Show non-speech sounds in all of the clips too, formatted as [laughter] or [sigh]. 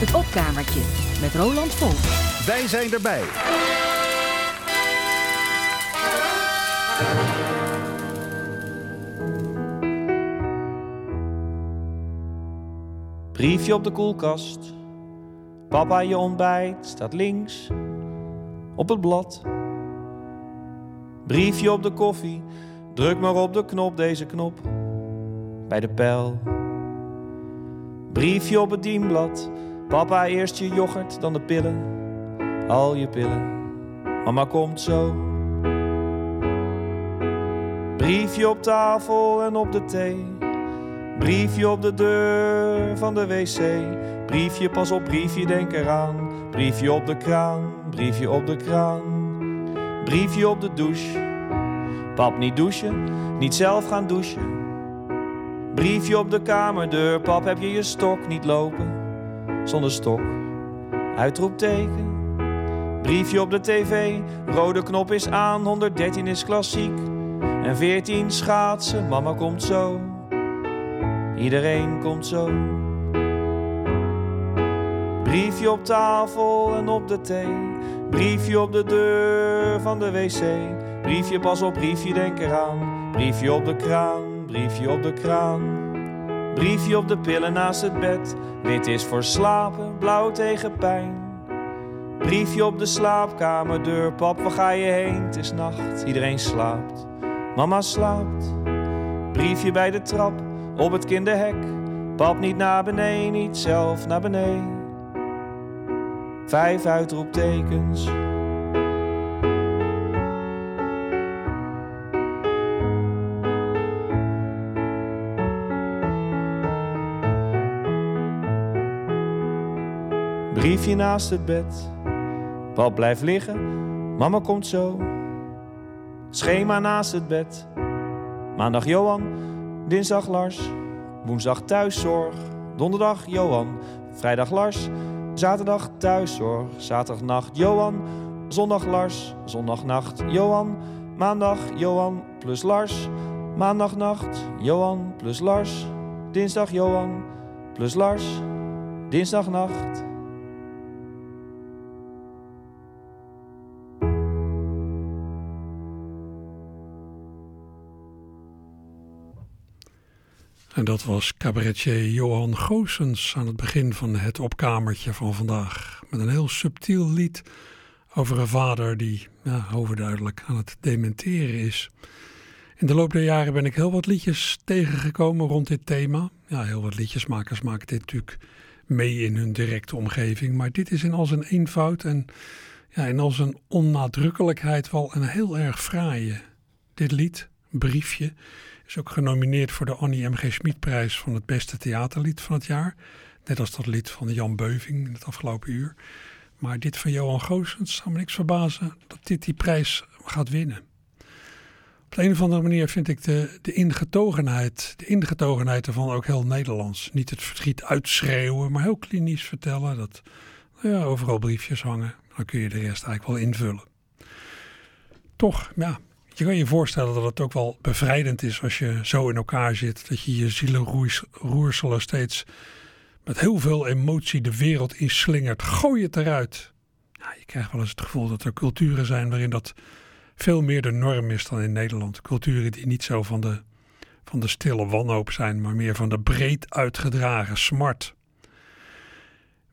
Het opkamertje met Roland Vol. Wij zijn erbij. Briefje op de koelkast. Papa, je ontbijt staat links op het blad. Briefje op de koffie. Druk maar op de knop, deze knop. Bij de pijl. Briefje op het dienblad. Papa, eerst je yoghurt, dan de pillen. Al je pillen. Mama komt zo. Briefje op tafel en op de thee. Briefje op de deur van de wc. Briefje, pas op, briefje, denk eraan. Briefje op de kraan, briefje op de kraan. Briefje op de douche. Pap niet douchen, niet zelf gaan douchen. Briefje op de kamerdeur, pap heb je je stok niet lopen. Zonder stok, uitroepteken. Briefje op de tv, rode knop is aan, 113 is klassiek. En 14 schaatsen, mama komt zo. Iedereen komt zo. Briefje op tafel en op de thee. Briefje op de deur van de wc. Briefje pas op, briefje denk eraan. Briefje op de kraan, briefje op de kraan. Briefje op de pillen naast het bed. Wit is voor slapen, blauw tegen pijn. Briefje op de slaapkamerdeur. Pap, waar ga je heen? Het is nacht, iedereen slaapt. Mama slaapt. Briefje bij de trap, op het kinderhek. Pap niet naar beneden, niet zelf naar beneden. Vijf uitroeptekens. Briefje naast het bed. Pap blijft liggen, mama komt zo. Schema naast het bed. Maandag Johan, dinsdag Lars. Woensdag thuiszorg, donderdag Johan. Vrijdag Lars, zaterdag thuiszorg. Zaterdagnacht Johan, zondag Lars. Zondagnacht Johan, maandag Johan plus Lars. Maandagnacht Johan plus Lars. Dinsdag Johan plus Lars. Dinsdagnacht. En dat was cabaretier Johan Goossens aan het begin van het opkamertje van vandaag. Met een heel subtiel lied over een vader die overduidelijk aan het dementeren is. In de loop der jaren ben ik heel wat liedjes tegengekomen rond dit thema. Ja, heel wat liedjesmakers maken dit natuurlijk mee in hun directe omgeving. Maar dit is in al zijn eenvoud en ja, in al zijn onnadrukkelijkheid wel een heel erg fraaie. Dit lied, Briefje, is ook genomineerd voor de Annie M.G. Schmidprijs van het beste theaterlied van het jaar. Net als dat lied van Jan Beuving in het afgelopen uur. Maar dit van Johan Goossens zou me niks verbazen dat dit die prijs gaat winnen. Op de een of andere manier vind ik de, de ingetogenheid, de ingetogenheid ervan ook heel Nederlands. Niet het verdriet uitschreeuwen, maar heel klinisch vertellen dat nou ja, overal briefjes hangen. Dan kun je de rest eigenlijk wel invullen. Toch, ja, je kan je voorstellen dat het ook wel bevrijdend is als je zo in elkaar zit. Dat je je zielenroerselen steeds met heel veel emotie de wereld inslingert. Gooi het eruit. Je krijgt wel eens het gevoel dat er culturen zijn waarin dat veel meer de norm is dan in Nederland. Culturen die niet zo van de, van de stille wanhoop zijn, maar meer van de breed uitgedragen smart.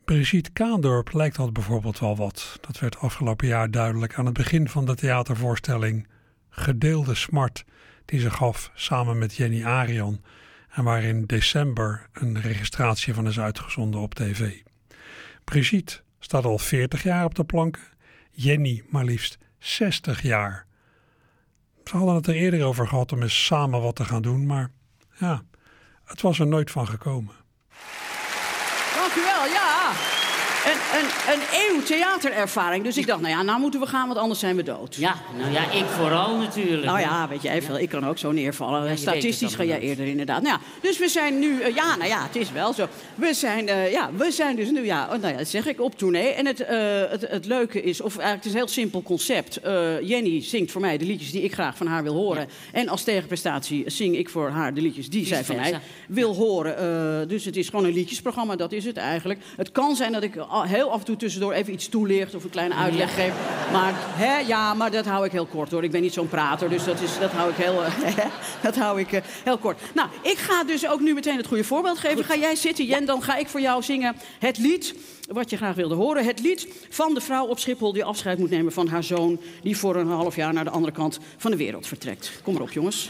Brigitte Kaandorp lijkt dat bijvoorbeeld wel wat. Dat werd afgelopen jaar duidelijk aan het begin van de theatervoorstelling Gedeelde Smart, die ze gaf samen met Jenny Arian en waar in december een registratie van is uitgezonden op tv. Brigitte staat al 40 jaar op de planken, Jenny maar liefst 60 jaar. Ze hadden het er eerder over gehad om eens samen wat te gaan doen, maar ja, het was er nooit van gekomen. Dank u wel, ja. Een, een, eeuw theaterervaring. Dus ik dacht, nou ja, nou moeten we gaan, want anders zijn we dood. Ja, nou ja, ik vooral natuurlijk. Nou ja, weet jij veel, ik kan ook zo neervallen. Statistisch ga jij eerder inderdaad. Nou ja, dus we zijn nu, eh, ja, nou ja, het is wel zo. We zijn, eh, ja, we zijn dus nu, ja, oh, nou ja, dat zeg ik, op tournee. En het, eh, het, het leuke is, of eigenlijk het is een heel simpel concept. Jenny zingt voor mij de liedjes die ik graag van haar wil horen. En als tegenprestatie zing ik voor haar de liedjes die zij van mij wil horen. Dus het is gewoon een liedjesprogramma, dat is het eigenlijk. Het kan zijn dat ik al- heel af en toe tussendoor even iets toelicht of een kleine uitleg geef. Maar, hè, ja, maar dat hou ik heel kort hoor. Ik ben niet zo'n prater, dus dat, is, dat hou ik, heel, [laughs] dat hou ik eh, heel kort. Nou, ik ga dus ook nu meteen het goede voorbeeld geven. Ga jij zitten, Jen, dan ga ik voor jou zingen het lied wat je graag wilde horen. Het lied van de vrouw op Schiphol die afscheid moet nemen van haar zoon... die voor een half jaar naar de andere kant van de wereld vertrekt. Kom maar op, jongens.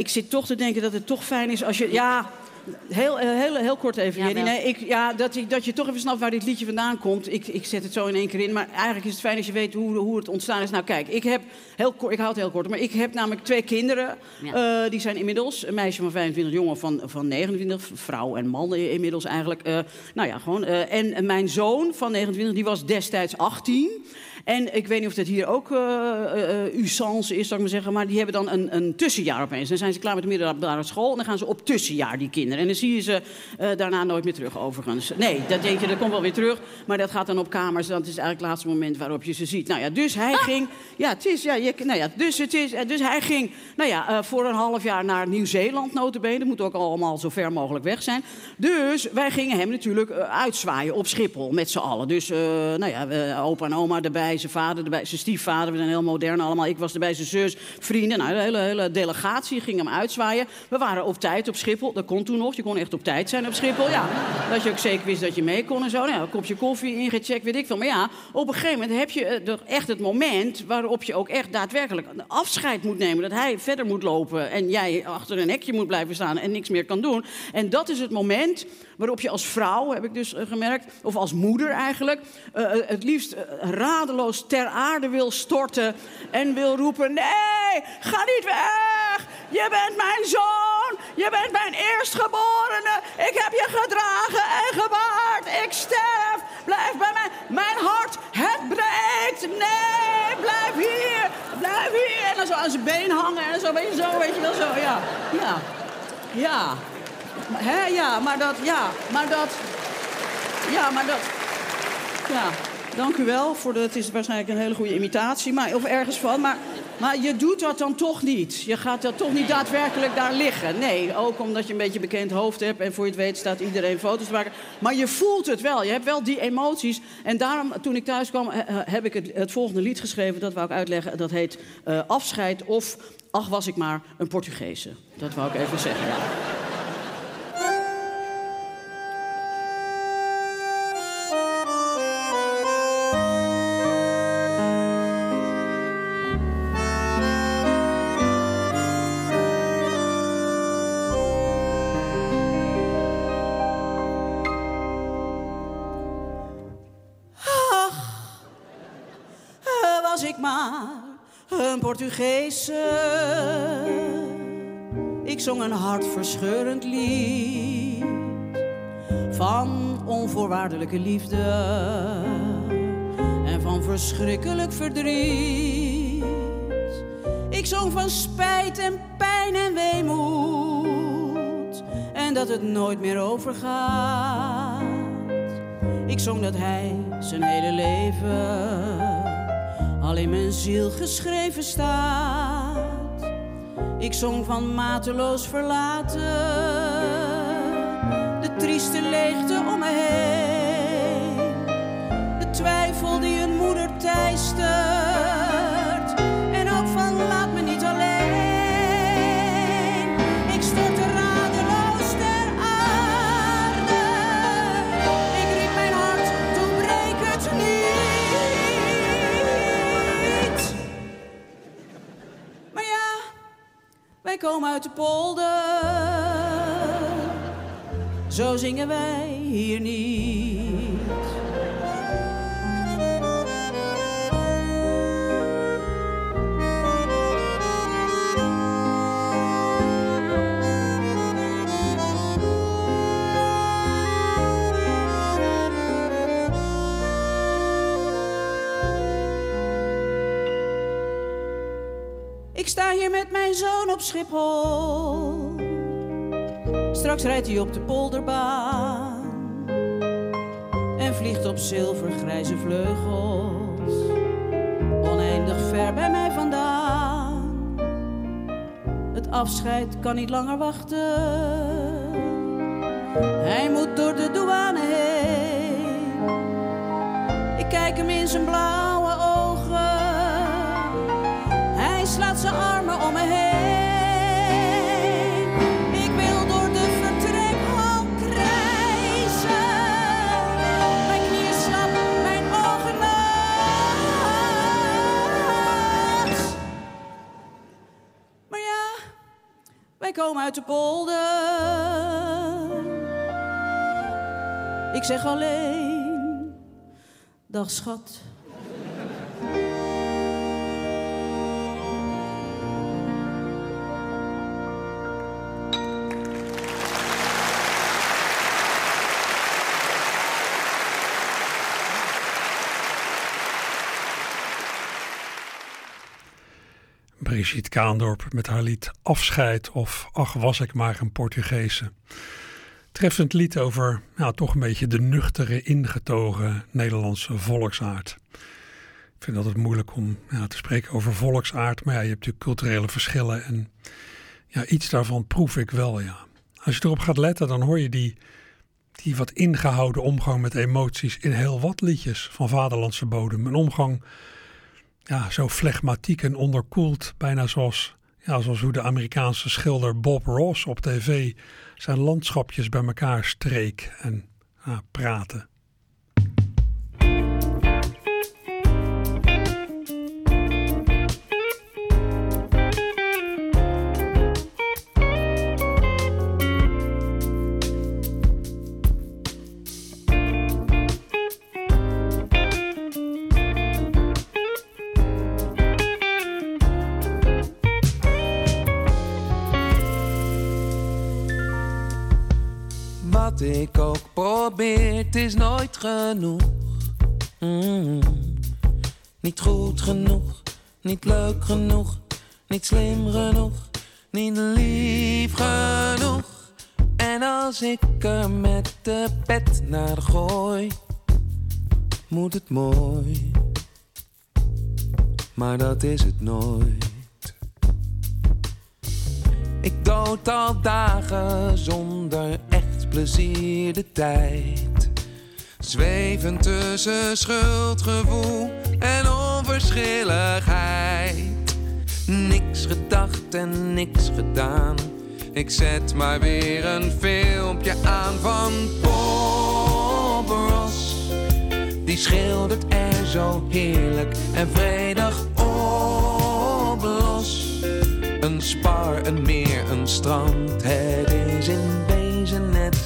Ik zit toch te denken dat het toch fijn is als je... Ja, heel, eh, heel, heel kort even, Ja. Nee, ik, ja, dat, je, dat je toch even snapt waar dit liedje vandaan komt. Ik, ik zet het zo in één keer in. Maar eigenlijk is het fijn als je weet hoe, hoe het ontstaan is. Nou, kijk, ik heb... Heel, kort- ik hou het heel kort. Maar ik heb namelijk twee kinderen. Ja. Eh, die zijn inmiddels een meisje van 25, jongen van, van 29. Vrouw en man inmiddels eigenlijk. Eh, nou ja, gewoon. en mijn zoon van 29, die was destijds 18. En ik weet niet of dat hier ook eh eh, eh, usance is, zou ik maar zeggen. Maar die hebben dan een, een tussenjaar opeens. Dan zijn ze klaar met de middelbare school. En dan gaan ze op tussenjaar, die kinderen. En dan zie je ze daarna nooit meer terug, overigens. Nee, dat denk je, dat komt wel weer terug. Maar dat gaat dan op kamers. Dat is eigenlijk het laatste moment waarop je ze ziet. Nou ja, dus hij ging... Ja, het is... Ja, je, nou ja, dus, het is, dus hij ging nou ja, voor een half jaar naar Nieuw-Zeeland, notabene. Dat moet ook allemaal zo ver mogelijk weg zijn. Dus wij gingen hem natuurlijk uitzwaaien op Schiphol met z'n allen. Dus, nou ja, opa en oma erbij, zijn vader erbij, zijn stiefvader. We zijn heel modern allemaal. Ik was erbij, zijn zus, vrienden. Nou, de hele, hele delegatie ging hem uitzwaaien. We waren op tijd op Schiphol. Dat kon toen nog. Je kon echt op tijd zijn op Schiphol. Ja, dat je ook zeker wist dat je mee kon en zo. Nou, een kopje koffie ingecheckt, weet ik veel. Maar ja, op een gegeven moment heb je eh, echt het moment... waarop je ook echt daadwerkelijk afscheid moet nemen. Dat hij verder moet lopen en jij achter een hekje moet blijven staan... en niks meer kan doen. En dat is het moment waarop je als vrouw, heb ik dus eh, gemerkt... of als moeder eigenlijk, eh, eh, het liefst radeloos ter aarde wil storten... en wil roepen, nee, ga niet weg! Je bent mijn zoon! Je bent mijn eerstgeborene! Ik heb je gedragen en gewaard! Ik sterf! Blijf bij mij! Mijn hart, het breekt! Nee, blijf hier! Blijf hier! En dan zo aan zijn been hangen en zo, weet je, zo, weet je wel, zo, ja. Ja. Ja. Hè, ja, maar dat, ja, maar dat... Ja, maar dat... Ja, dank u wel. Voor de, het is waarschijnlijk een hele goede imitatie, maar, of ergens van. Maar, maar je doet dat dan toch niet. Je gaat dat toch niet daadwerkelijk daar liggen. Nee, ook omdat je een beetje bekend hoofd hebt... en voor je het weet staat iedereen foto's te maken. Maar je voelt het wel. Je hebt wel die emoties. En daarom, toen ik thuis kwam, heb ik het, het volgende lied geschreven. Dat wou ik uitleggen. Dat heet eh, Afscheid of... Ach, was ik maar een Portugese. Dat wou ik even zeggen, ja. Portugese. Ik zong een hartverscheurend lied van onvoorwaardelijke liefde en van verschrikkelijk verdriet. Ik zong van spijt en pijn en weemoed en dat het nooit meer overgaat. Ik zong dat hij zijn hele leven al in mijn ziel geschreven staat. Ik zong van mateloos verlaten, de trieste leegte om komen uit de polder. Zo zingen wij hier niet. Zoon op Schiphol. Straks rijdt hij op de polderbaan en vliegt op zilvergrijze vleugels oneindig ver bij mij vandaan. Het afscheid kan niet langer wachten. Hij moet door de douane heen. Ik kijk hem in zijn blauwe ogen. Hij slaat zijn armen Ik wil door de vertrekhal krijzen. Mijn knieën slap, mijn ogen nat. Maar ja, wij komen uit de polder. Ik zeg alleen, dag schat. Brigitte Kaandorp met haar lied Afscheid of Ach was ik maar een Portugese. Treffend lied over ja, toch een beetje de nuchtere, ingetogen Nederlandse volksaard. Ik vind het altijd moeilijk om ja, te spreken over volksaard, maar ja, je hebt natuurlijk culturele verschillen en ja, iets daarvan proef ik wel, ja. Als je erop gaat letten, dan hoor je die, die wat ingehouden omgang met emoties in heel wat liedjes van vaderlandse bodem. Een omgang ja, zo flegmatiek en onderkoeld, bijna zoals, ja, zoals hoe de Amerikaanse schilder Bob Ross op tv zijn landschapjes bij elkaar streek en ja, praatte. Ik ook probeer, het is nooit genoeg. Mm. Niet goed genoeg, niet leuk genoeg, niet slim genoeg, niet lief genoeg. En als ik er met de pet naar gooi, moet het mooi. Maar dat is het nooit. Ik dood al dagen zonder echt plezier de tijd. Zweven tussen schuldgevoel en onverschilligheid. Niks gedacht en niks gedaan. Ik zet maar weer een filmpje aan van Bob Ross. Die schildert er zo heerlijk en vredig op los. Een spar, een meer, een strand. Het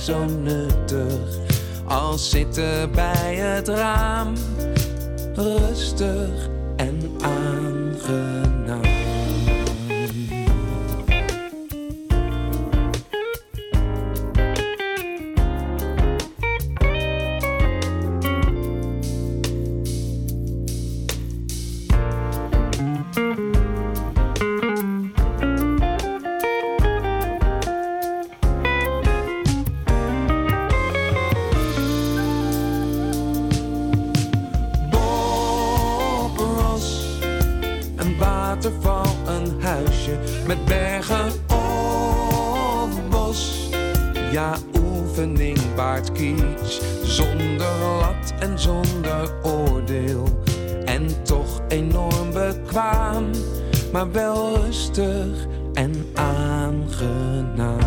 zo nuttig als zitten bij het raam. Rustig en aangenaam. Oefening baart zonder lat en zonder oordeel. En toch enorm bekwaam, maar wel rustig en aangenaam.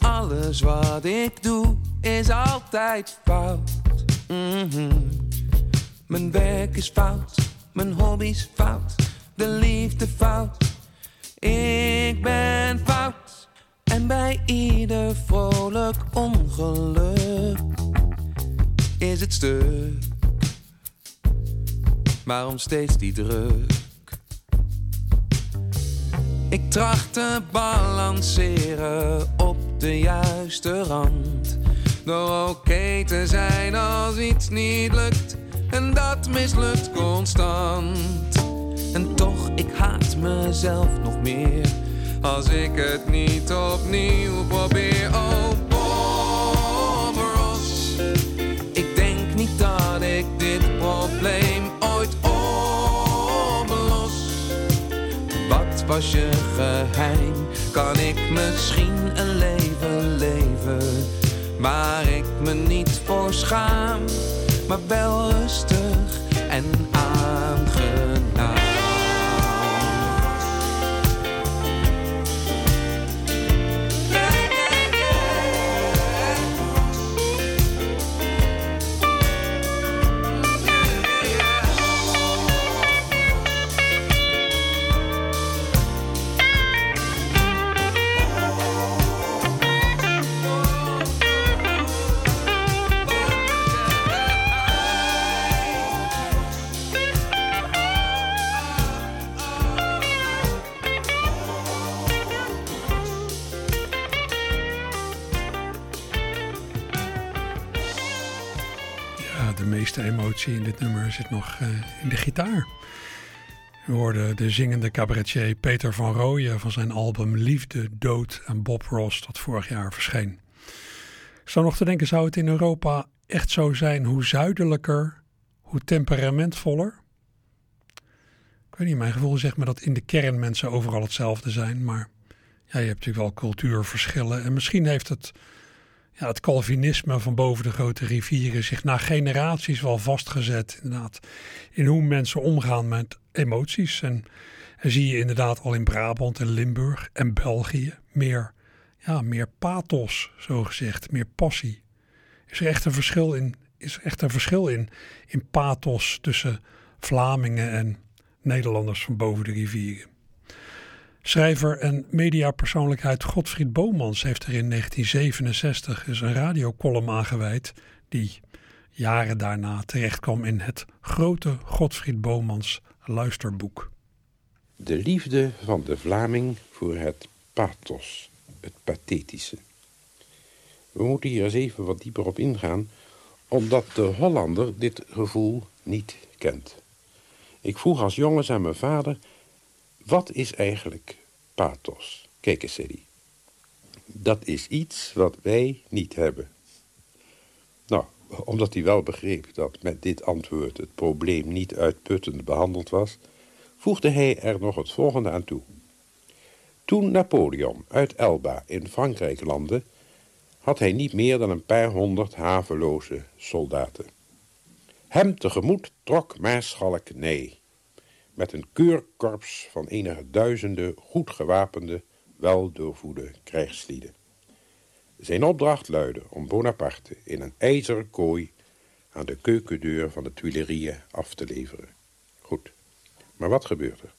Alles wat ik doe is altijd fout. Mhm. Mijn werk is fout, mijn hobby's fout, de liefde fout. Ik ben fout. En bij ieder vrolijk ongeluk is het stuk. Waarom steeds die druk? Ik tracht te balanceren op de juiste rand. Door oké te zijn als iets niet lukt. En dat mislukt constant. Ik haat mezelf nog meer. Als ik het niet opnieuw probeer. Oh, Bob. Ik denk niet dat ik dit probleem ooit oplos. Wat was je geheim? Kan ik misschien een leven leven? Waar ik me niet voor schaam, maar wel rustig en aangenaam. Dit nummer zit nog eh, in de gitaar. We hoorden de zingende cabaretier Peter van Rooyen van zijn album Liefde, Dood en Bob Ross dat vorig jaar verscheen. Ik zou nog te denken, zou het in Europa echt zo zijn hoe zuidelijker, hoe temperamentvoller? Ik weet niet, mijn gevoel zegt me dat in de kern mensen overal hetzelfde zijn, maar ja, je hebt natuurlijk wel cultuurverschillen en misschien heeft het ja, het Calvinisme van boven de grote rivieren zich na generaties wel vastgezet. Inderdaad, in hoe mensen omgaan met emoties. En, en zie je inderdaad al in Brabant en Limburg en België meer, ja, meer pathos, zo gezegd, meer passie. Is er echt een verschil in, is er echt een verschil in, in pathos tussen Vlamingen en Nederlanders van boven de rivieren? Schrijver en mediapersoonlijkheid Godfried Bomans heeft er in 1967 eens een radiocolumn aangeweid die jaren daarna terechtkwam in het grote Godfried Bomans luisterboek. De liefde van de Vlaming voor het pathos, het pathetische. We moeten hier eens even wat dieper op ingaan, omdat de Hollander dit gevoel niet kent. Ik vroeg als jongens aan mijn vader wat is eigenlijk pathos? Kijk eens, hij. Dat is iets wat wij niet hebben. Nou, omdat hij wel begreep dat met dit antwoord het probleem niet uitputtend behandeld was, voegde hij er nog het volgende aan toe. Toen Napoleon uit Elba in Frankrijk landde, had hij niet meer dan een paar honderd haveloze soldaten. Hem tegemoet trok Maarschalk Ney met een keurkorps van enige duizenden goed gewapende, wel doorvoede krijgslieden. Zijn opdracht luidde om Bonaparte in een ijzeren kooi aan de keukendeur van de Tuileries af te leveren. Goed, maar wat gebeurde er?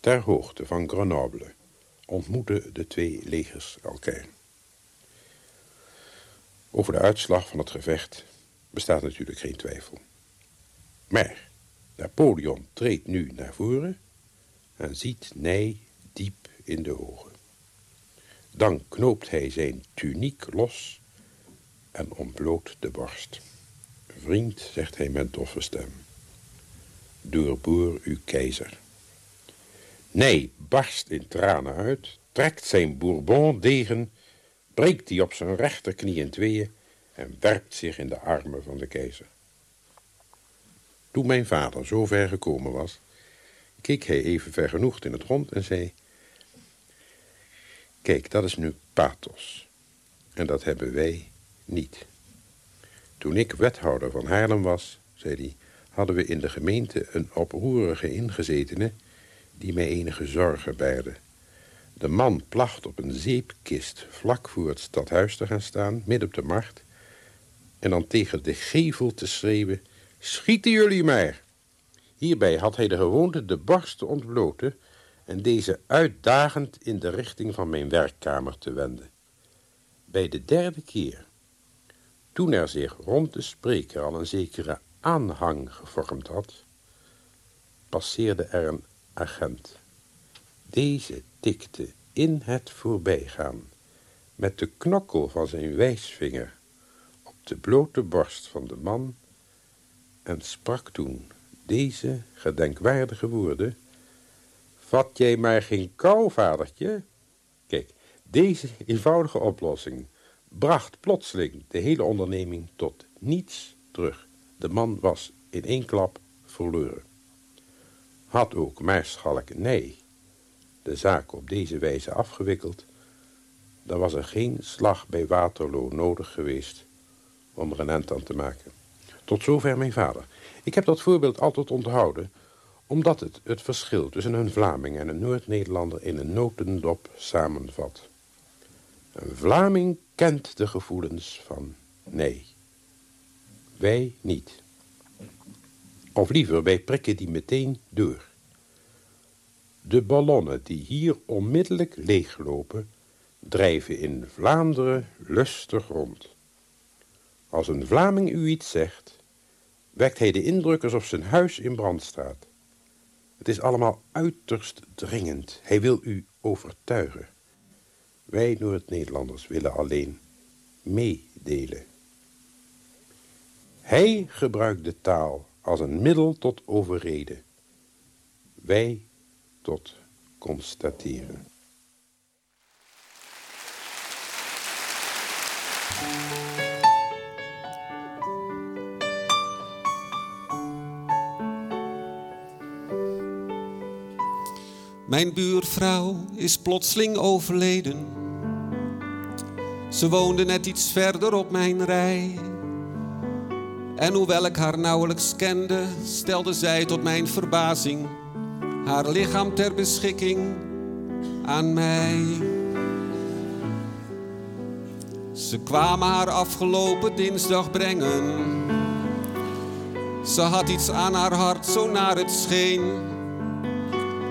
Ter hoogte van Grenoble ontmoetten de twee legers elkaar. Over de uitslag van het gevecht bestaat natuurlijk geen twijfel. Maar Napoleon treedt nu naar voren en ziet Ney diep in de ogen. Dan knoopt hij zijn tuniek los en ontbloot de borst. Vriend, zegt hij met doffe stem, doorboor uw keizer. Ney barst in tranen uit, trekt zijn Bourbon-degen, breekt die op zijn rechterknie in tweeën en werpt zich in de armen van de keizer. Toen mijn vader zo ver gekomen was, keek hij even vergenoegd in het rond en zei... Kijk, dat is nu pathos. En dat hebben wij niet. Toen ik wethouder van Haarlem was, zei hij... hadden we in de gemeente een oproerige ingezetene... die mij enige zorgen baarde. De man placht op een zeepkist vlak voor het stadhuis te gaan staan, midden op de markt... en dan tegen de gevel te schreeuwen Schieten jullie maar. Hierbij had hij de gewoonte de borst te ontbloten en deze uitdagend in de richting van mijn werkkamer te wenden. Bij de derde keer, toen er zich rond de spreker al een zekere aanhang gevormd had, passeerde er een agent. Deze tikte in het voorbijgaan met de knokkel van zijn wijsvinger op de blote borst van de man en sprak toen deze gedenkwaardige woorden. Vat jij maar geen kou, vadertje? Kijk, deze eenvoudige oplossing bracht plotseling de hele onderneming tot niets terug. De man was in één klap verloren. Had ook Maarschalk nee de zaak op deze wijze afgewikkeld, dan was er geen slag bij Waterloo nodig geweest om er een aan te maken. Tot zover mijn vader. Ik heb dat voorbeeld altijd onthouden, omdat het het verschil tussen een Vlaming en een Noord-Nederlander in een notendop samenvat. Een Vlaming kent de gevoelens van nee. Wij niet. Of liever, wij prikken die meteen door. De ballonnen die hier onmiddellijk leeglopen, drijven in Vlaanderen lustig rond. Als een Vlaming u iets zegt, wekt hij de indruk alsof zijn huis in brand staat. Het is allemaal uiterst dringend. Hij wil u overtuigen. Wij Noord-Nederlanders willen alleen meedelen. Hij gebruikt de taal als een middel tot overreden. Wij tot constateren. Mijn buurvrouw is plotseling overleden. Ze woonde net iets verder op mijn rij. En hoewel ik haar nauwelijks kende, stelde zij tot mijn verbazing haar lichaam ter beschikking aan mij. Ze kwamen haar afgelopen dinsdag brengen. Ze had iets aan haar hart, zo naar het scheen.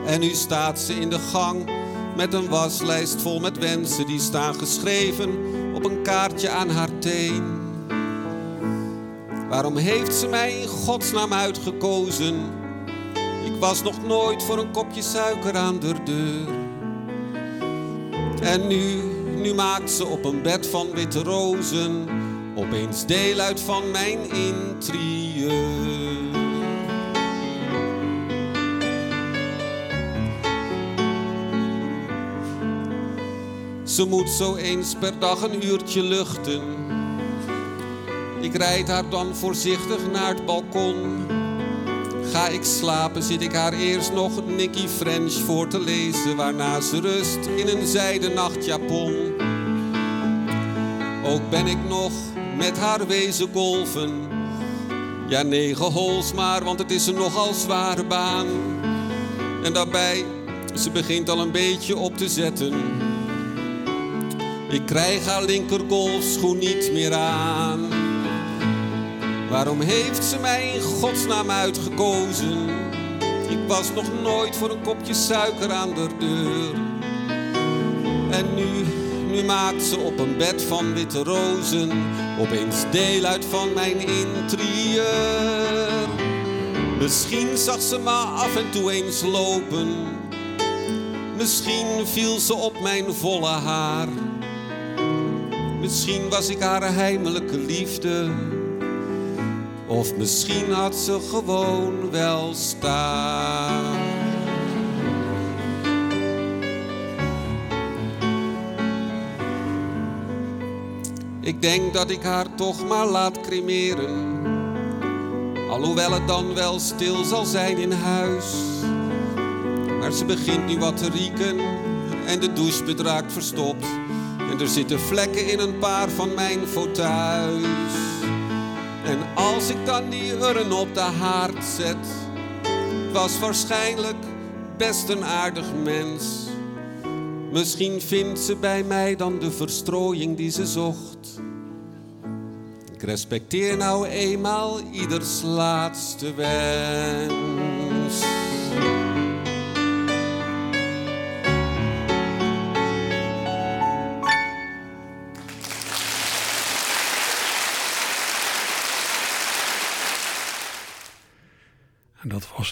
En nu staat ze in de gang met een waslijst vol met wensen die staan geschreven op een kaartje aan haar teen. Waarom heeft ze mij in godsnaam uitgekozen? Ik was nog nooit voor een kopje suiker aan de deur. En nu, nu maakt ze op een bed van witte rozen opeens deel uit van mijn interieur. Ze moet zo eens per dag een uurtje luchten. Ik rijd haar dan voorzichtig naar het balkon. Ga ik slapen, zit ik haar eerst nog Nicky French voor te lezen, waarna ze rust in een zijden nachtjapon. Ook ben ik nog met haar wezen golven. Ja, negen hols maar, want het is een nogal zware baan. En daarbij, ze begint al een beetje op te zetten. Ik krijg haar linker golfschoen niet meer aan. Waarom heeft ze mij in godsnaam uitgekozen? Ik was nog nooit voor een kopje suiker aan de deur. En nu, nu maakt ze op een bed van witte rozen opeens deel uit van mijn interieur. Misschien zag ze me af en toe eens lopen. Misschien viel ze op mijn volle haar. Misschien was ik haar heimelijke liefde. Of misschien had ze gewoon wel staan. Ik denk dat ik haar toch maar laat cremeren. Alhoewel het dan wel stil zal zijn in huis. Maar ze begint nu wat te rieken en de douche bedraakt verstopt. Er zitten vlekken in een paar van mijn fauteuils. En als ik dan die urn op de haard zet, was waarschijnlijk best een aardig mens. Misschien vindt ze bij mij dan de verstrooiing die ze zocht. Ik respecteer nou eenmaal ieders laatste wens.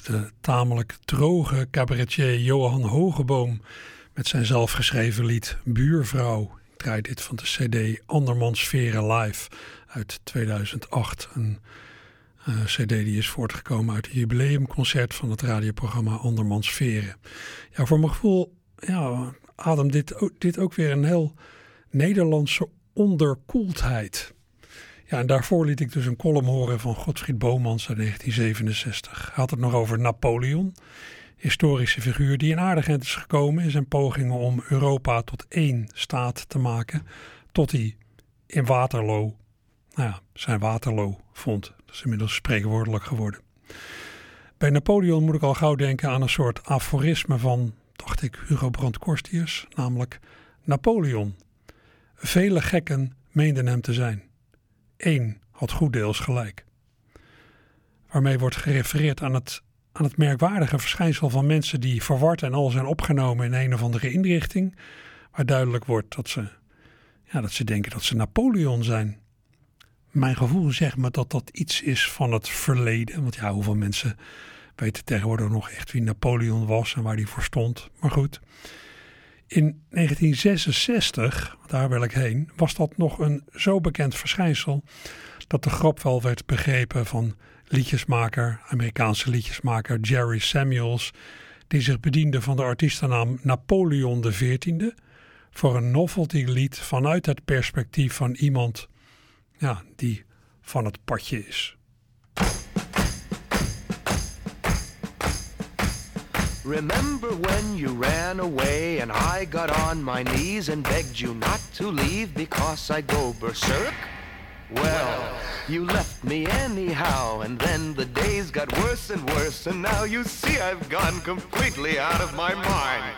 De tamelijk droge cabaretier Johan Hogeboom met zijn zelfgeschreven lied Buurvrouw. Ik draai dit van de CD Andermans Veren Live uit 2008. Een uh, CD die is voortgekomen uit het jubileumconcert van het radioprogramma Andermans Veren. Ja, voor mijn gevoel ja, adem dit, dit ook weer een heel Nederlandse onderkoeldheid. En daarvoor liet ik dus een column horen van Godfried Bomans uit 1967. Hij had het nog over Napoleon, historische figuur die in aardigheid is gekomen in zijn pogingen om Europa tot één staat te maken, tot hij in Waterloo, nou ja, zijn Waterloo vond. Dat is inmiddels spreekwoordelijk geworden. Bij Napoleon moet ik al gauw denken aan een soort aforisme van, dacht ik, Hugo Brandt Korstius, namelijk Napoleon. Vele gekken meenden hem te zijn. Eén had goed deels gelijk. Waarmee wordt gerefereerd aan het, aan het merkwaardige verschijnsel van mensen die verward en al zijn opgenomen in een of andere inrichting, waar duidelijk wordt dat ze, ja, dat ze denken dat ze Napoleon zijn. Mijn gevoel zegt me dat dat iets is van het verleden. Want ja, hoeveel mensen weten tegenwoordig nog echt wie Napoleon was en waar hij voor stond. Maar goed. In 1966, daar wil ik heen, was dat nog een zo bekend verschijnsel dat de grap wel werd begrepen van liedjesmaker, Amerikaanse liedjesmaker Jerry Samuels, die zich bediende van de artiestennaam Napoleon XIV voor een novelty lied vanuit het perspectief van iemand ja, die van het padje is. Remember when you ran away and I got on my knees and begged you not to leave because I go berserk? Well, you left me anyhow, and then the days got worse and worse, and now you see I've gone completely out of my mind.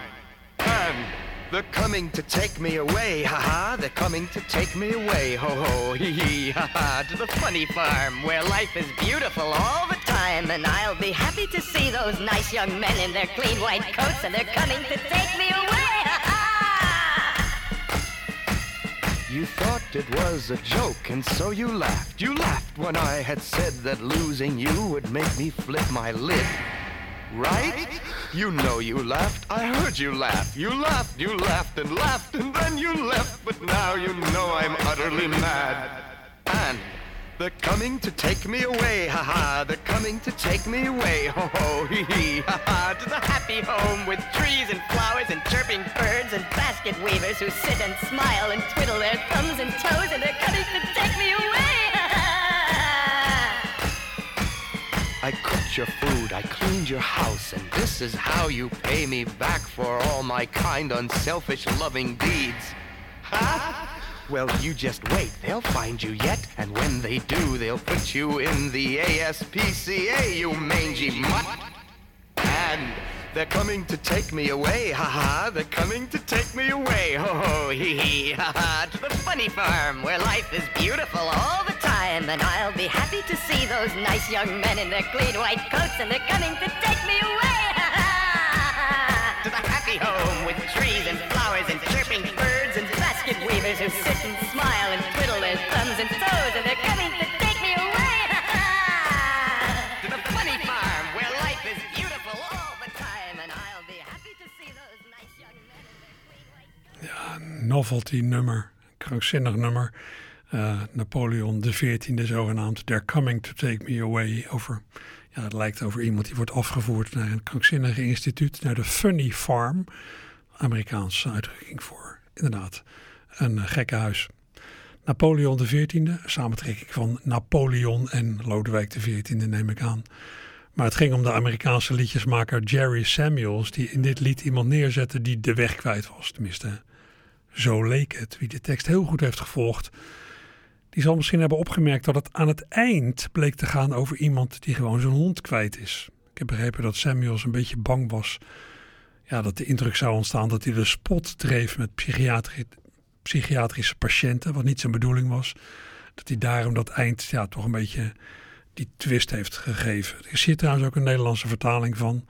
And they're coming to take me away, ha-ha, they're coming to take me away, ho-ho, [laughs] hee-hee, ha-ha, to the funny farm where life is beautiful all the time, and I'll be happy to see those nice young men in their clean white coats, and they're coming to take me away! [laughs] You thought it was a joke, and so you laughed. You laughed when I had said that losing you would make me flip my lid. Right? You know you laughed. I heard you laugh. You laughed, you laughed and laughed, and then you left. But now you know I'm utterly mad. And they're coming to take me away, ha ha. They're coming to take me away, ho ho, hee hee, ha ha. To the happy home with trees and flowers and chirping birds and basket weavers who sit and smile and twiddle their thumbs and toes, and they're coming to take me away, ha ha. I cooked your food, I cleaned your house, and this is how you pay me back for all my kind, unselfish, loving deeds. Huh? Well, you just wait, they'll find you yet, and when they do, they'll put you in the ASPCA, you mangy mutt. And they're coming to take me away, ha-ha, they're coming to take me away, ho-ho, hee-hee, ha-ha, to the funny farm where life is beautiful all the time, and I'll be happy to see those nice young men in their clean white coats, and they're coming to take me away, ha-ha, to the happy home with trees and flowers and chirping birds basket weavers who sit and smile and twiddle their thumbs and toes, and they're coming to take me away, [laughs] to the funny farm where life is beautiful all the time, and I'll be happy to see those nice young men their Ja, novelty nummer, krankzinnig nummer. Uh, Napoleon XIV zogenaamd. They're coming to take me away. Over, ja, het lijkt over iemand die wordt afgevoerd naar een krankzinnige instituut. Naar de Funny Farm. Amerikaanse uitdrukking voor inderdaad een uh, gekkenhuis. Napoleon XIV, samentrekking van Napoleon en Lodewijk XIV neem ik aan. Maar het ging om de Amerikaanse liedjesmaker Jerry Samuels, die in dit lied iemand neerzette die de weg kwijt was. Tenminste, zo leek het. Wie de tekst heel goed heeft gevolgd, die zal misschien hebben opgemerkt dat het aan het eind bleek te gaan over iemand die gewoon zijn hond kwijt is. Ik heb begrepen dat Samuels een beetje bang was ja, dat de indruk zou ontstaan dat hij de spot dreef met psychiatrische patiënten, wat niet zijn bedoeling was. Dat hij daarom dat eind ja, toch een beetje die twist heeft gegeven. Er hier trouwens ook een Nederlandse vertaling van.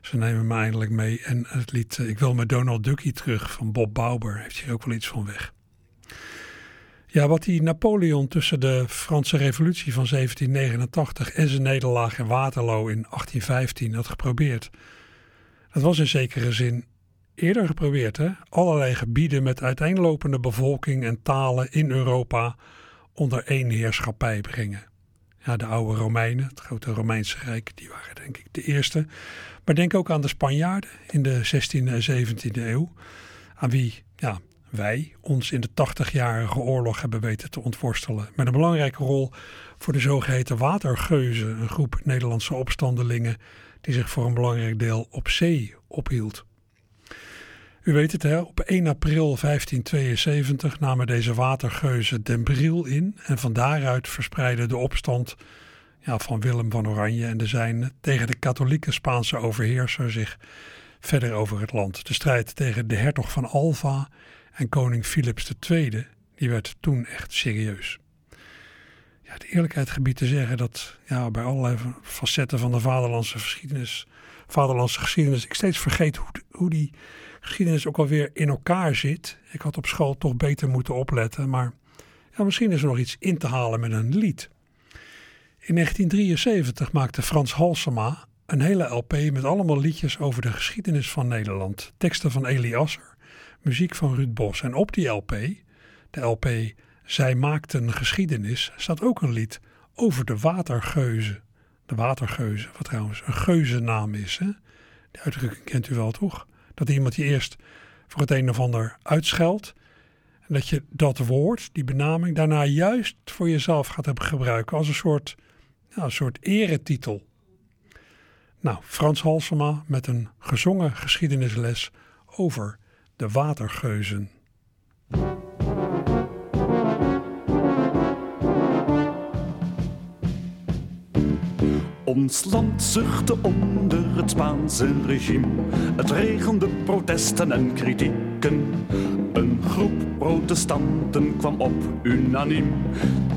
Ze nemen me eindelijk mee. En het lied Ik wil met Donald Ducky terug van Bob Bauber heeft hier ook wel iets van weg. Ja, wat die Napoleon tussen de Franse Revolutie van 1789 en zijn nederlaag in Waterloo in 1815 had geprobeerd. Dat was in zekere zin eerder geprobeerd, hè? Allerlei gebieden met uiteenlopende bevolking en talen in Europa onder één heerschappij brengen. Ja, de oude Romeinen, het grote Romeinse Rijk, die waren denk ik de eerste. Maar denk ook aan de Spanjaarden in de 16e en 17e eeuw, aan wie ja, wij ons in de 80-jarige oorlog hebben weten te ontworstelen. Met een belangrijke rol voor de zogeheten watergeuzen, een groep Nederlandse opstandelingen die zich voor een belangrijk deel op zee ophield. U weet het, hè? op 1 april 1572 namen deze watergeuzen Den Briel in en van daaruit verspreidde de opstand ja, van Willem van Oranje en de zijnen tegen de katholieke Spaanse overheerser zich verder over het land. De strijd tegen de hertog van Alva en koning Philips II, die werd toen echt serieus. Ja, de eerlijkheid gebied te zeggen dat ja, bij allerlei facetten van de vaderlandse geschiedenis, vaderlandse geschiedenis, ik steeds vergeet hoe, hoe die geschiedenis ook alweer in elkaar zit. Ik had op school toch beter moeten opletten, maar ja, misschien is er nog iets in te halen met een lied. In 1973 maakte Frans Halsema een hele LP met allemaal liedjes over de geschiedenis van Nederland. Teksten van Elie Asser, muziek van Ruud Bos. En op die LP, de LP Zij maakten geschiedenis, staat ook een lied over de watergeuzen. De watergeuzen, wat trouwens een geuzennaam is. Hè? Die uitdrukking kent u wel toch? Dat iemand je eerst voor het een of ander uitscheldt. En dat je dat woord, die benaming, daarna juist voor jezelf gaat gebruiken als een soort, een soort eretitel. Nou, Frans Halsema met een gezongen geschiedenisles over de watergeuzen. Ons land zuchtte onder het Spaanse regime. Het regende protesten en kritieken. Een groep protestanten kwam op unaniem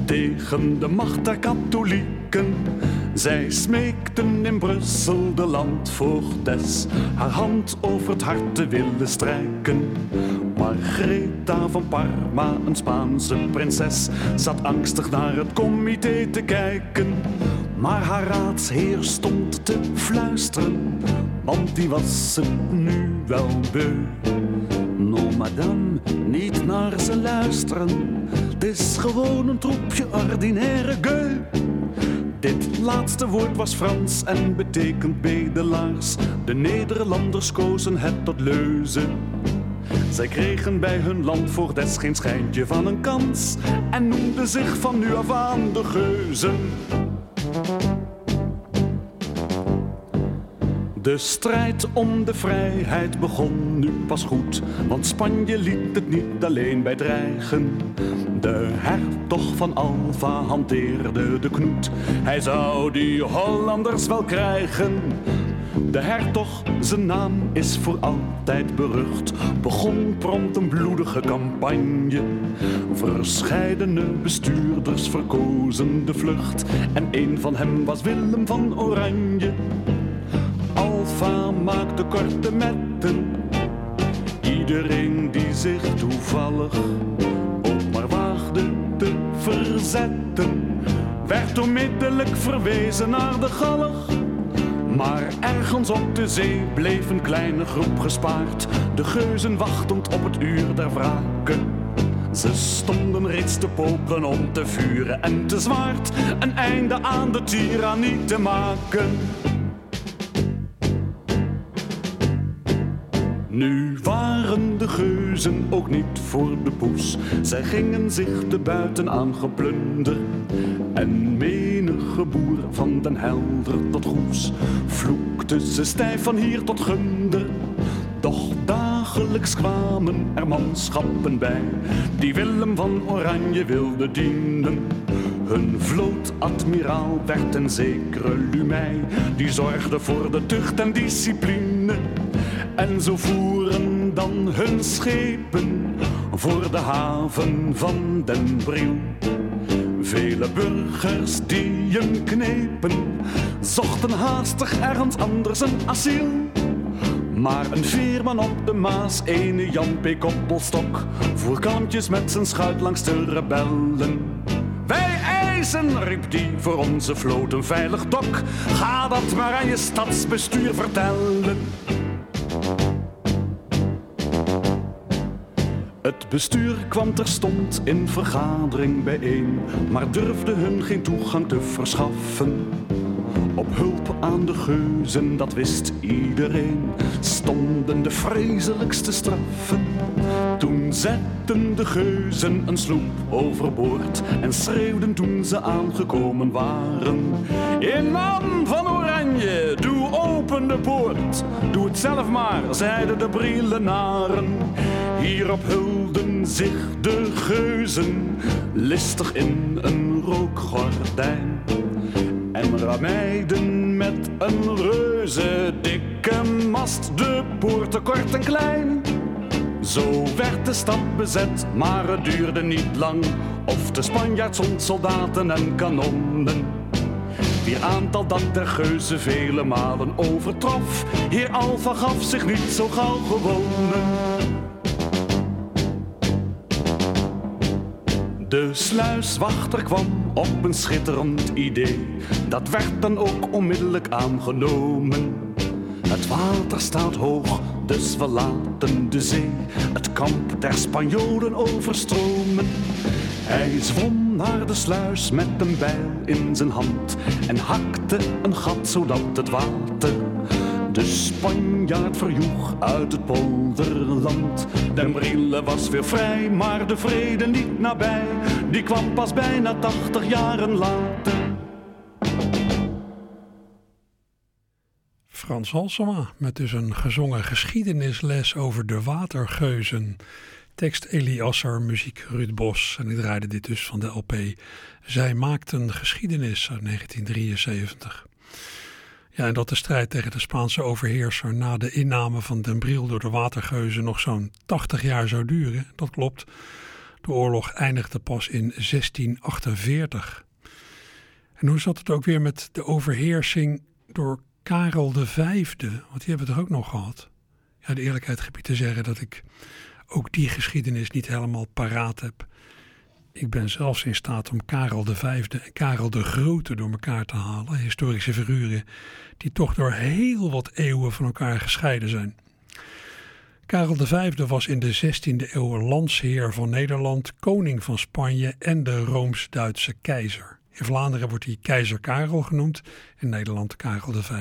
tegen de macht der katholieken. Zij smeekten in Brussel de landvoogdes haar hand over het hart te willen strijken. Margreta van Parma, een Spaanse prinses, zat angstig naar het comité te kijken. Maar haar raadsheer stond te fluisteren, want die was het nu wel beu. No madame, niet naar ze luisteren, het is gewoon een troepje ordinaire geu. Dit laatste woord was Frans en betekent bedelaars. De Nederlanders kozen het tot leuze. Zij kregen bij hun land voor des geen schijntje van een kans en noemden zich van nu af aan de geuzen. De strijd om de vrijheid begon nu pas goed, want Spanje liet het niet alleen bij dreigen. De hertog van Alva hanteerde de knoet, hij zou die Hollanders wel krijgen. De hertog, zijn naam is voor altijd berucht, begon prompt een bloedige campagne. Verscheidene bestuurders verkozen de vlucht en een van hem was Willem van Oranje. Alfa maakte korte metten. Iedereen die zich toevallig ook maar waagde te verzetten, werd onmiddellijk verwezen naar de galg. Maar ergens op de zee bleef een kleine groep gespaard, de geuzen wachtend op het uur der wraken. Ze stonden reeds te popelen om te vuren en te zwaard een einde aan de tirannie te maken. Nu waren de geuzen ook niet voor de poes. Zij gingen zich de buiten aan geplunder. En menige boer van den Helder tot Goes vloekte ze stijf van hier tot Gunder. Doch dagelijks kwamen er manschappen bij die Willem van Oranje wilde dienen. Hun vlootadmiraal werd een zekere Lumey, die zorgde voor de tucht en discipline. En zo voeren dan hun schepen voor de haven van Den Briel. Vele burgers die hem knepen, zochten haastig ergens anders een asiel. Maar een veerman op de Maas, ene Jan P. Koppelstok, voer kalmpjes met zijn schuit langs de rebellen. Wij eisen, riep die, voor onze vloot een veilig dok. Ga dat maar aan je stadsbestuur vertellen. Het bestuur kwam terstond in vergadering bijeen, maar durfde hun geen toegang te verschaffen. Op hulp aan de geuzen, dat wist iedereen, stonden de vreselijkste straffen. Toen zetten de geuzen een sloep overboord en schreeuwden toen ze aangekomen waren. In naam van Oranje, doe open de poort. Doe het zelf maar, zeiden de brillenaren. Hierop hulden zich de geuzen, listig in een rookgordijn. En rameiden met een reuze dikke mast de poorten kort en klein. Zo werd de stad bezet, maar het duurde niet lang. Of de Spanjaard zond soldaten en kanonnen. Wier aantal dat der geuzen vele malen overtrof. Heer Alfa gaf zich niet zo gauw gewonnen. De sluiswachter kwam op een schitterend idee. Dat werd dan ook onmiddellijk aangenomen. Het water staat hoog, dus we laten de zee het kamp der Spanjolen overstromen. Hij zwom naar de sluis met een bijl in zijn hand en hakte een gat zodat het water de Spanjaard verjoeg uit het polderland. Den Brille was weer vrij, maar de vrede niet nabij. Die kwam pas bijna tachtig jaren later. Frans Halsema met dus een gezongen geschiedenisles over de watergeuzen. Tekst Elie Asser, muziek Ruud Bos. En ik draaide dit dus van de LP. Zij maakten geschiedenis uit 1973. Ja, en dat de strijd tegen de Spaanse overheerser na de inname van Den Briel door de watergeuzen nog zo'n 80 jaar zou duren, dat klopt. De oorlog eindigde pas in 1648. En hoe zat het ook weer met de overheersing door Karel V? Want die hebben we toch ook nog gehad? Ja, de eerlijkheid gebied te zeggen dat ik ook die geschiedenis niet helemaal paraat heb. Ik ben zelfs in staat om Karel V en Karel de Grote door elkaar te halen. Historische figuren die toch door heel wat eeuwen van elkaar gescheiden zijn. Karel V was in de 16e eeuw landsheer van Nederland, koning van Spanje en de Rooms-Duitse keizer. In Vlaanderen wordt hij keizer Karel genoemd, in Nederland Karel V.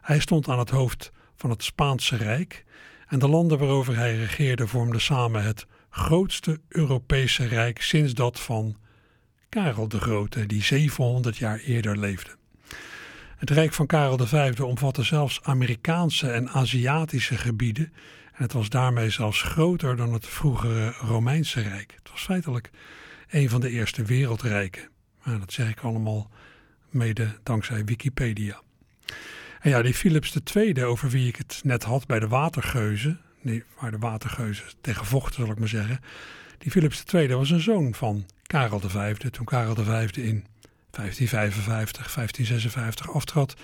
Hij stond aan het hoofd van het Spaanse Rijk en de landen waarover hij regeerde vormden samen het grootste Europese rijk sinds dat van Karel de Grote, die 700 jaar eerder leefde. Het rijk van Karel V omvatte zelfs Amerikaanse en Aziatische gebieden en het was daarmee zelfs groter dan het vroegere Romeinse Rijk. Het was feitelijk een van de eerste wereldrijken. Maar dat zeg ik allemaal mede dankzij Wikipedia. En ja, die Philips II, over wie ik het net had bij de watergeuzen, nee, waar de watergeuzen tegen vochten, zal ik maar zeggen. Die Philips II was een zoon van Karel V. Toen Karel V in 1555, 1556 aftrad,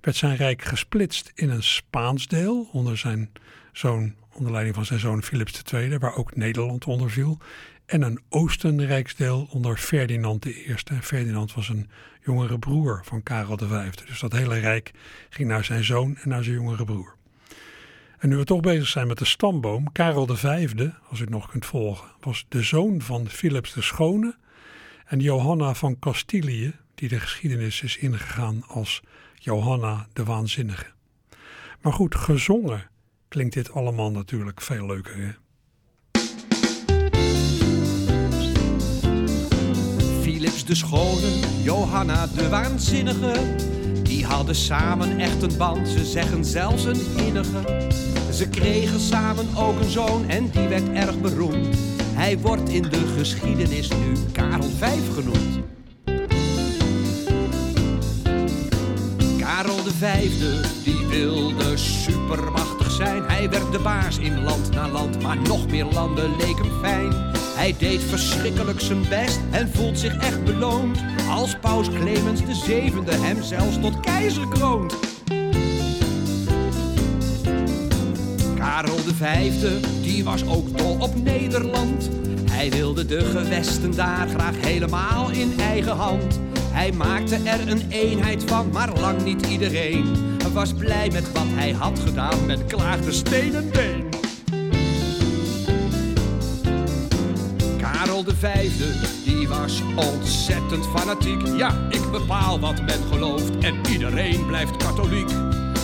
werd zijn rijk gesplitst in een Spaans deel onder zijn zoon, onder leiding van zijn zoon Philips II, waar ook Nederland onder viel, en een Oostenrijksdeel onder Ferdinand I. Ferdinand was een jongere broer van Karel V. Dus dat hele rijk ging naar zijn zoon en naar zijn jongere broer. En nu we toch bezig zijn met de stamboom, Karel V, als u het nog kunt volgen, was de zoon van Philips de Schone en Johanna van Castilië, die de geschiedenis is ingegaan als Johanna de Waanzinnige. Maar goed, gezongen klinkt dit allemaal natuurlijk veel leuker. Philips de Schone, Johanna de Waanzinnige, die hadden samen echt een band, ze zeggen zelfs een innige. Ze kregen samen ook een zoon en die werd erg beroemd. Hij wordt in de geschiedenis nu Karel V genoemd. Karel de Vijfde, die wilde supermachtig zijn. Hij werd de baas in land na land, maar nog meer landen leek hem fijn. Hij deed verschrikkelijk zijn best en voelt zich echt beloond. Als paus Clemens de zevende hem zelfs tot keizer kroont. Karel de Vijfde, die was ook dol op Nederland. Hij wilde de gewesten daar graag helemaal in eigen hand. Hij maakte er een eenheid van, maar lang niet iedereen was blij met wat hij had gedaan met klaagde steen en been. De Vijfde, die was ontzettend fanatiek. Ja, ik bepaal wat men gelooft en iedereen blijft katholiek.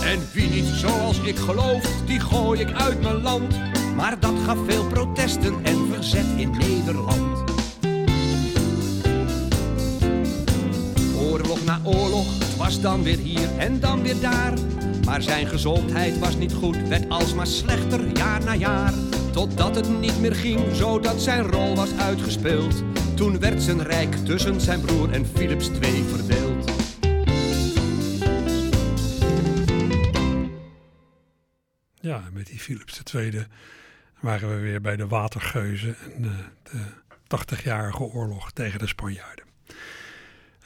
En wie niet zoals ik gelooft, die gooi ik uit mijn land. Maar dat gaf veel protesten en verzet in Nederland. Oorlog na oorlog, was dan weer hier en dan weer daar. Maar zijn gezondheid was niet goed, werd alsmaar slechter jaar na jaar. Totdat het niet meer ging, zodat zijn rol was uitgespeeld. Toen werd zijn rijk tussen zijn broer en Philips II verdeeld. Ja, met die Philips II waren we weer bij de watergeuzen en uh, de 80-jarige oorlog tegen de Spanjaarden.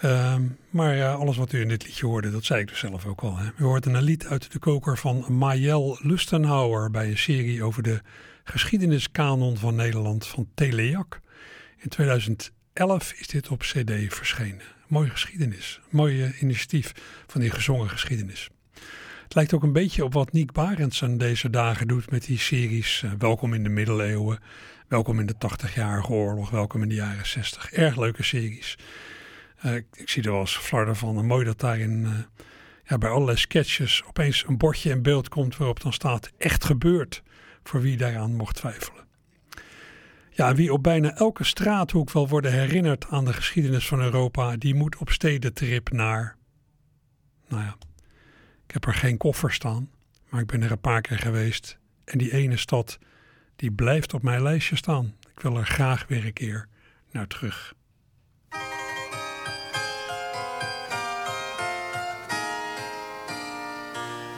Uh, maar ja, alles wat u in dit liedje hoorde, dat zei ik dus zelf ook al. Hè. U hoorde een lied uit de koker van Majel Lustenhouwer bij een serie over de geschiedeniskanon van Nederland van Teleak. In 2011 is dit op CD verschenen. Mooie geschiedenis, mooie initiatief van die gezongen geschiedenis. Het lijkt ook een beetje op wat Niek Barendsen deze dagen doet met die series. Uh, welkom in de middeleeuwen, welkom in de 80-jarige oorlog, welkom in de jaren 60. Erg leuke series. Uh, ik, zie er wel eens flarden van. Mooi dat daarin uh, ja, bij allerlei sketches opeens een bordje in beeld komt waarop dan staat echt gebeurd. Voor wie daaraan mocht twijfelen. Ja, wie op bijna elke straathoek wil worden herinnerd aan de geschiedenis van Europa, die moet op stedentrip naar. Nou ja, ik heb er geen koffer staan, maar ik ben er een paar keer geweest. En die ene stad, die blijft op mijn lijstje staan. Ik wil er graag weer een keer naar terug.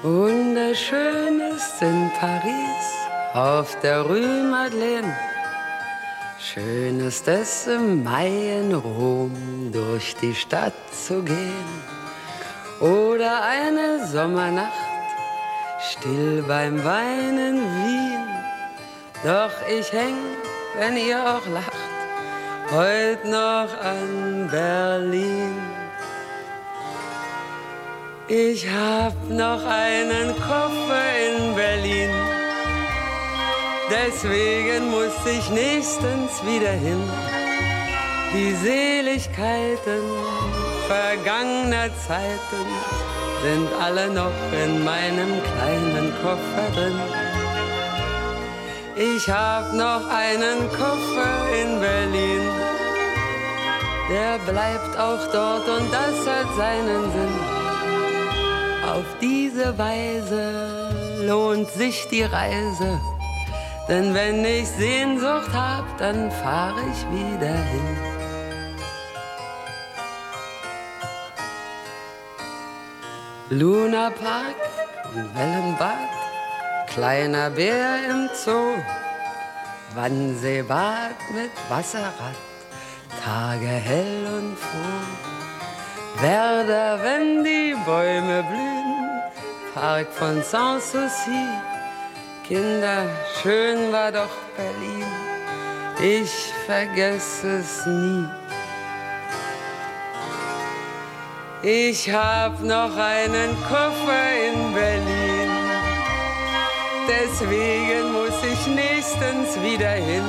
Wunderschön ist in Paris auf der Rue Madeleine. Schön ist es im Mai in Rom durch die Stadt zu gehen. Oder eine Sommernacht still beim Wein in Wien. Doch ich häng, wenn ihr auch lacht, heute noch an Berlin. Ich hab noch einen Koffer in Berlin. Deswegen muss ich nächstens wieder hin. Die Seligkeiten vergangener Zeiten sind alle noch in meinem kleinen Koffer drin. Ich hab noch einen Koffer in Berlin. Der bleibt auch dort und das hat seinen Sinn. Auf diese Weise lohnt sich die Reise, denn wenn ich Sehnsucht hab, dann fahr ich wieder hin. Luna Park und Wellenbad, kleiner Bär im Zoo, Wannseebad mit Wasserrad, Tage hell und froh. Werder, wenn die Bäume blühen, Park von Sanssouci. Kinder, schön war doch Berlin, ich vergesse es nie. Ich hab noch einen Koffer in Berlin, deswegen muss ich nächstens wieder hin.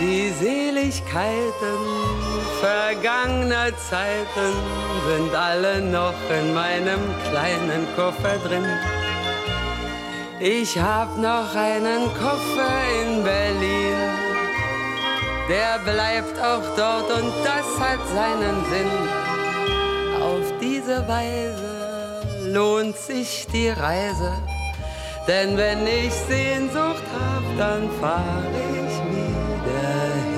Die Seligkeiten vergangener Zeiten sind alle noch in meinem kleinen Koffer drin. Ich hab noch einen Koffer in Berlin, der bleibt auch dort und das hat seinen Sinn. Auf diese Weise lohnt sich die Reise, denn wenn ich Sehnsucht hab, dann fahr ich wieder hin.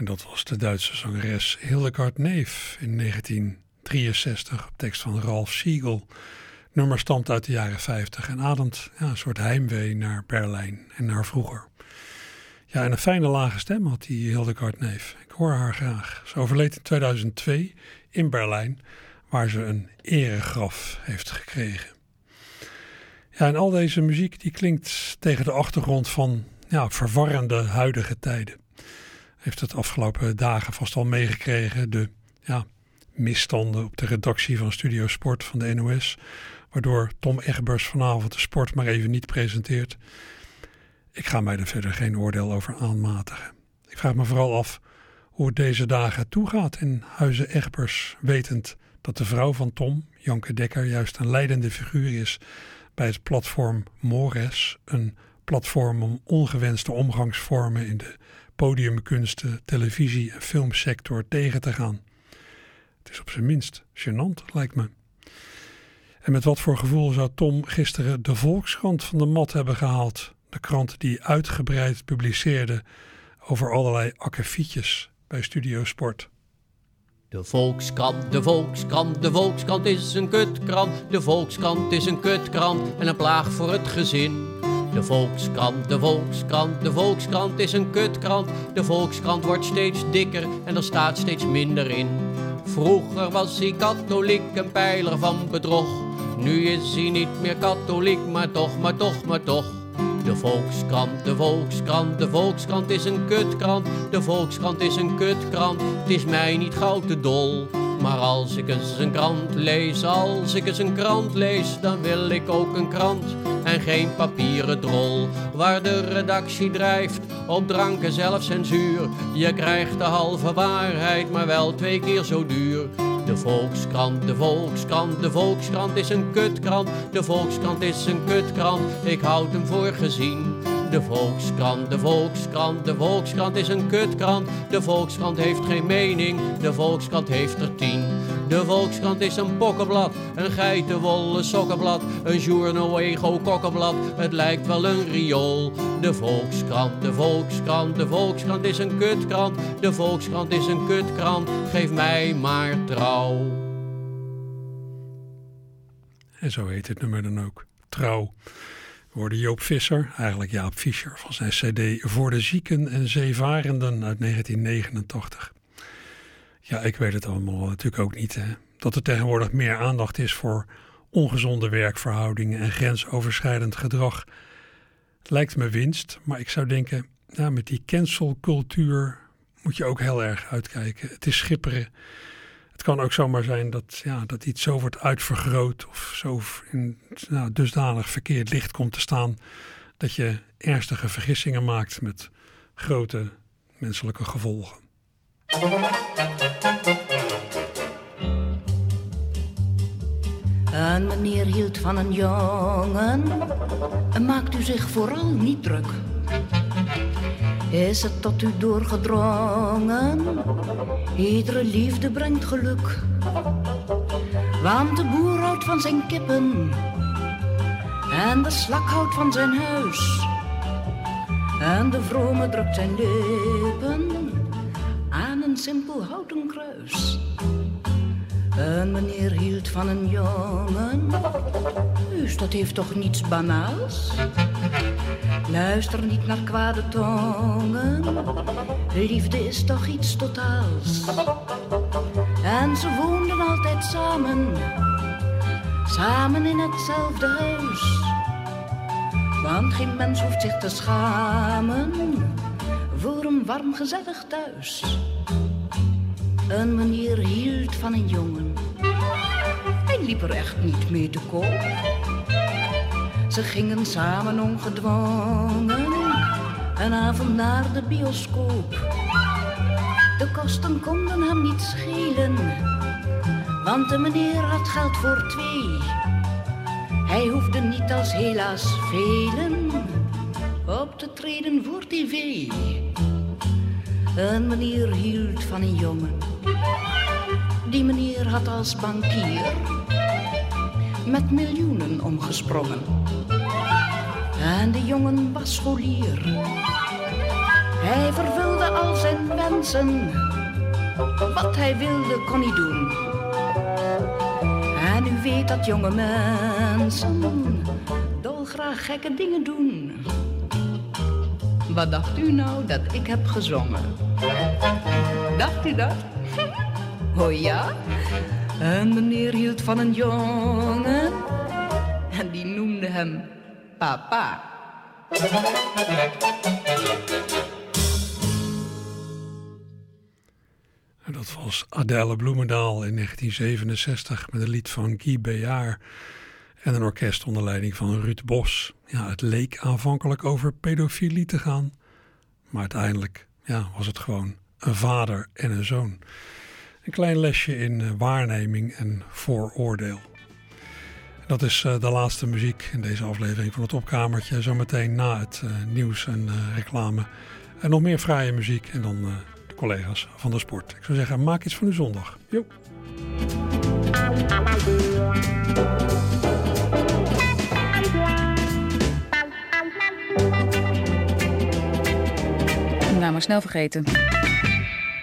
En dat was de Duitse zangeres Hildegard Neef in 1963 op tekst van Ralph Siegel. nummer stamt uit de jaren 50 en ademt ja, een soort heimwee naar Berlijn en naar vroeger. Ja, en een fijne lage stem had die Hildegard Neef. Ik hoor haar graag. Ze overleed in 2002 in Berlijn, waar ze een eregraf heeft gekregen. Ja, en al deze muziek die klinkt tegen de achtergrond van ja, verwarrende huidige tijden. Heeft het afgelopen dagen vast al meegekregen. De ja, misstanden op de redactie van Studio Sport van de NOS. Waardoor Tom Egbers vanavond de sport maar even niet presenteert. Ik ga mij er verder geen oordeel over aanmatigen. Ik vraag me vooral af hoe het deze dagen toegaat in Huizen Egbers, wetend dat de vrouw van Tom, Janke Dekker, juist een leidende figuur is bij het platform Mores, een platform om ongewenste omgangsvormen in de podiumkunsten, televisie en filmsector tegen te gaan. Het is op zijn minst gênant, lijkt me. En met wat voor gevoel zou Tom gisteren de Volkskrant van de mat hebben gehaald? De krant die uitgebreid publiceerde over allerlei akkefietjes bij Studio Sport. De Volkskrant, de Volkskrant, de Volkskrant is een kutkrant. De Volkskrant is een kutkrant en een plaag voor het gezin. De Volkskrant, de Volkskrant, de Volkskrant is een kutkrant. De Volkskrant wordt steeds dikker en er staat steeds minder in. Vroeger was hij katholiek, een pijler van bedrog. Nu is hij niet meer katholiek, maar toch, maar toch, maar toch. De Volkskrant, de Volkskrant, de Volkskrant is een kutkrant. De Volkskrant is een kutkrant, het is mij niet gauw te dol. Maar als ik eens een krant lees, als ik eens een krant lees, dan wil ik ook een krant en geen papieren drol. Waar de redactie drijft op drank en zelfcensuur. Je krijgt de halve waarheid, maar wel twee keer zo duur. De Volkskrant, de Volkskrant, de Volkskrant is een kutkrant. De Volkskrant is een kutkrant, ik houd hem voor gezien. De Volkskrant, de Volkskrant, de Volkskrant is een kutkrant. De Volkskrant heeft geen mening, de Volkskrant heeft er tien. De Volkskrant is een pokkenblad, een geitenwolle sokkenblad, een journo-ego kokkenblad. Het lijkt wel een riool. De Volkskrant, de Volkskrant, de Volkskrant is een kutkrant. De Volkskrant is een kutkrant, geef mij maar trouw. En zo heet het nummer dan ook. Trouw. We hoorden Joop Visser, eigenlijk Jaap Fischer, van zijn cd Voor de Zieken en Zeevarenden uit 1989. Ja, ik weet het allemaal natuurlijk ook niet. Hè? Dat er tegenwoordig meer aandacht is voor ongezonde werkverhoudingen en grensoverschrijdend gedrag. Lijkt me winst, maar ik zou denken, ja, met die cancelcultuur moet je ook heel erg uitkijken. Het is schipperen. Het kan ook zomaar zijn dat, ja, dat iets zo wordt uitvergroot of zo in nou, dusdanig verkeerd licht komt te staan dat je ernstige vergissingen maakt met grote menselijke gevolgen. Een meneer hield van een jongen, en maakt u zich vooral niet druk. Is het tot u doorgedrongen? Iedere liefde brengt geluk. Want de boer houdt van zijn kippen en de slak houdt van zijn huis. En de vrome drukt zijn lippen aan een simpel houten kruis. Een meneer hield van een jongen, dus dat heeft toch niets banaals? Luister niet naar kwade tongen, liefde is toch iets totaals. En ze woonden altijd samen, samen in hetzelfde huis. Want geen mens hoeft zich te schamen voor een warm gezellig thuis. Een meneer hield van een jongen. Hij liep er echt niet mee te koop. Ze gingen samen ongedwongen een avond naar de bioscoop. De kosten konden hem niet schelen, want de meneer had geld voor twee. Hij hoefde niet als helaas velen op te treden voor tv. Een meneer hield van een jongen. Die meneer had als bankier met miljoenen omgesprongen. En de jongen was scholier. Hij vervulde al zijn wensen. Wat hij wilde kon hij doen. En u weet dat jonge mensen dolgraag gekke dingen doen. Wat dacht u nou dat ik heb gezongen? Dacht u dat? [laughs] Oh ja? En meneer hield van een jongen en die noemde hem papa. En dat was Adèle Bloemendaal in 1967 met een lied van Guy Béard en een orkest onder leiding van Ruud Bos. Ja, het leek aanvankelijk over pedofilie te gaan, maar uiteindelijk ja, was het gewoon een vader en een zoon. Een klein lesje in eh, waarneming en vooroordeel. Dat is uh, de laatste muziek in deze aflevering van het Opkamertje. Zometeen na het uh, nieuws en reclame. En nog meer fraaie muziek en dan de collega's van de sport. Ik zou zeggen, maak iets van uw zondag. Jo. Nou, maar snel vergeten.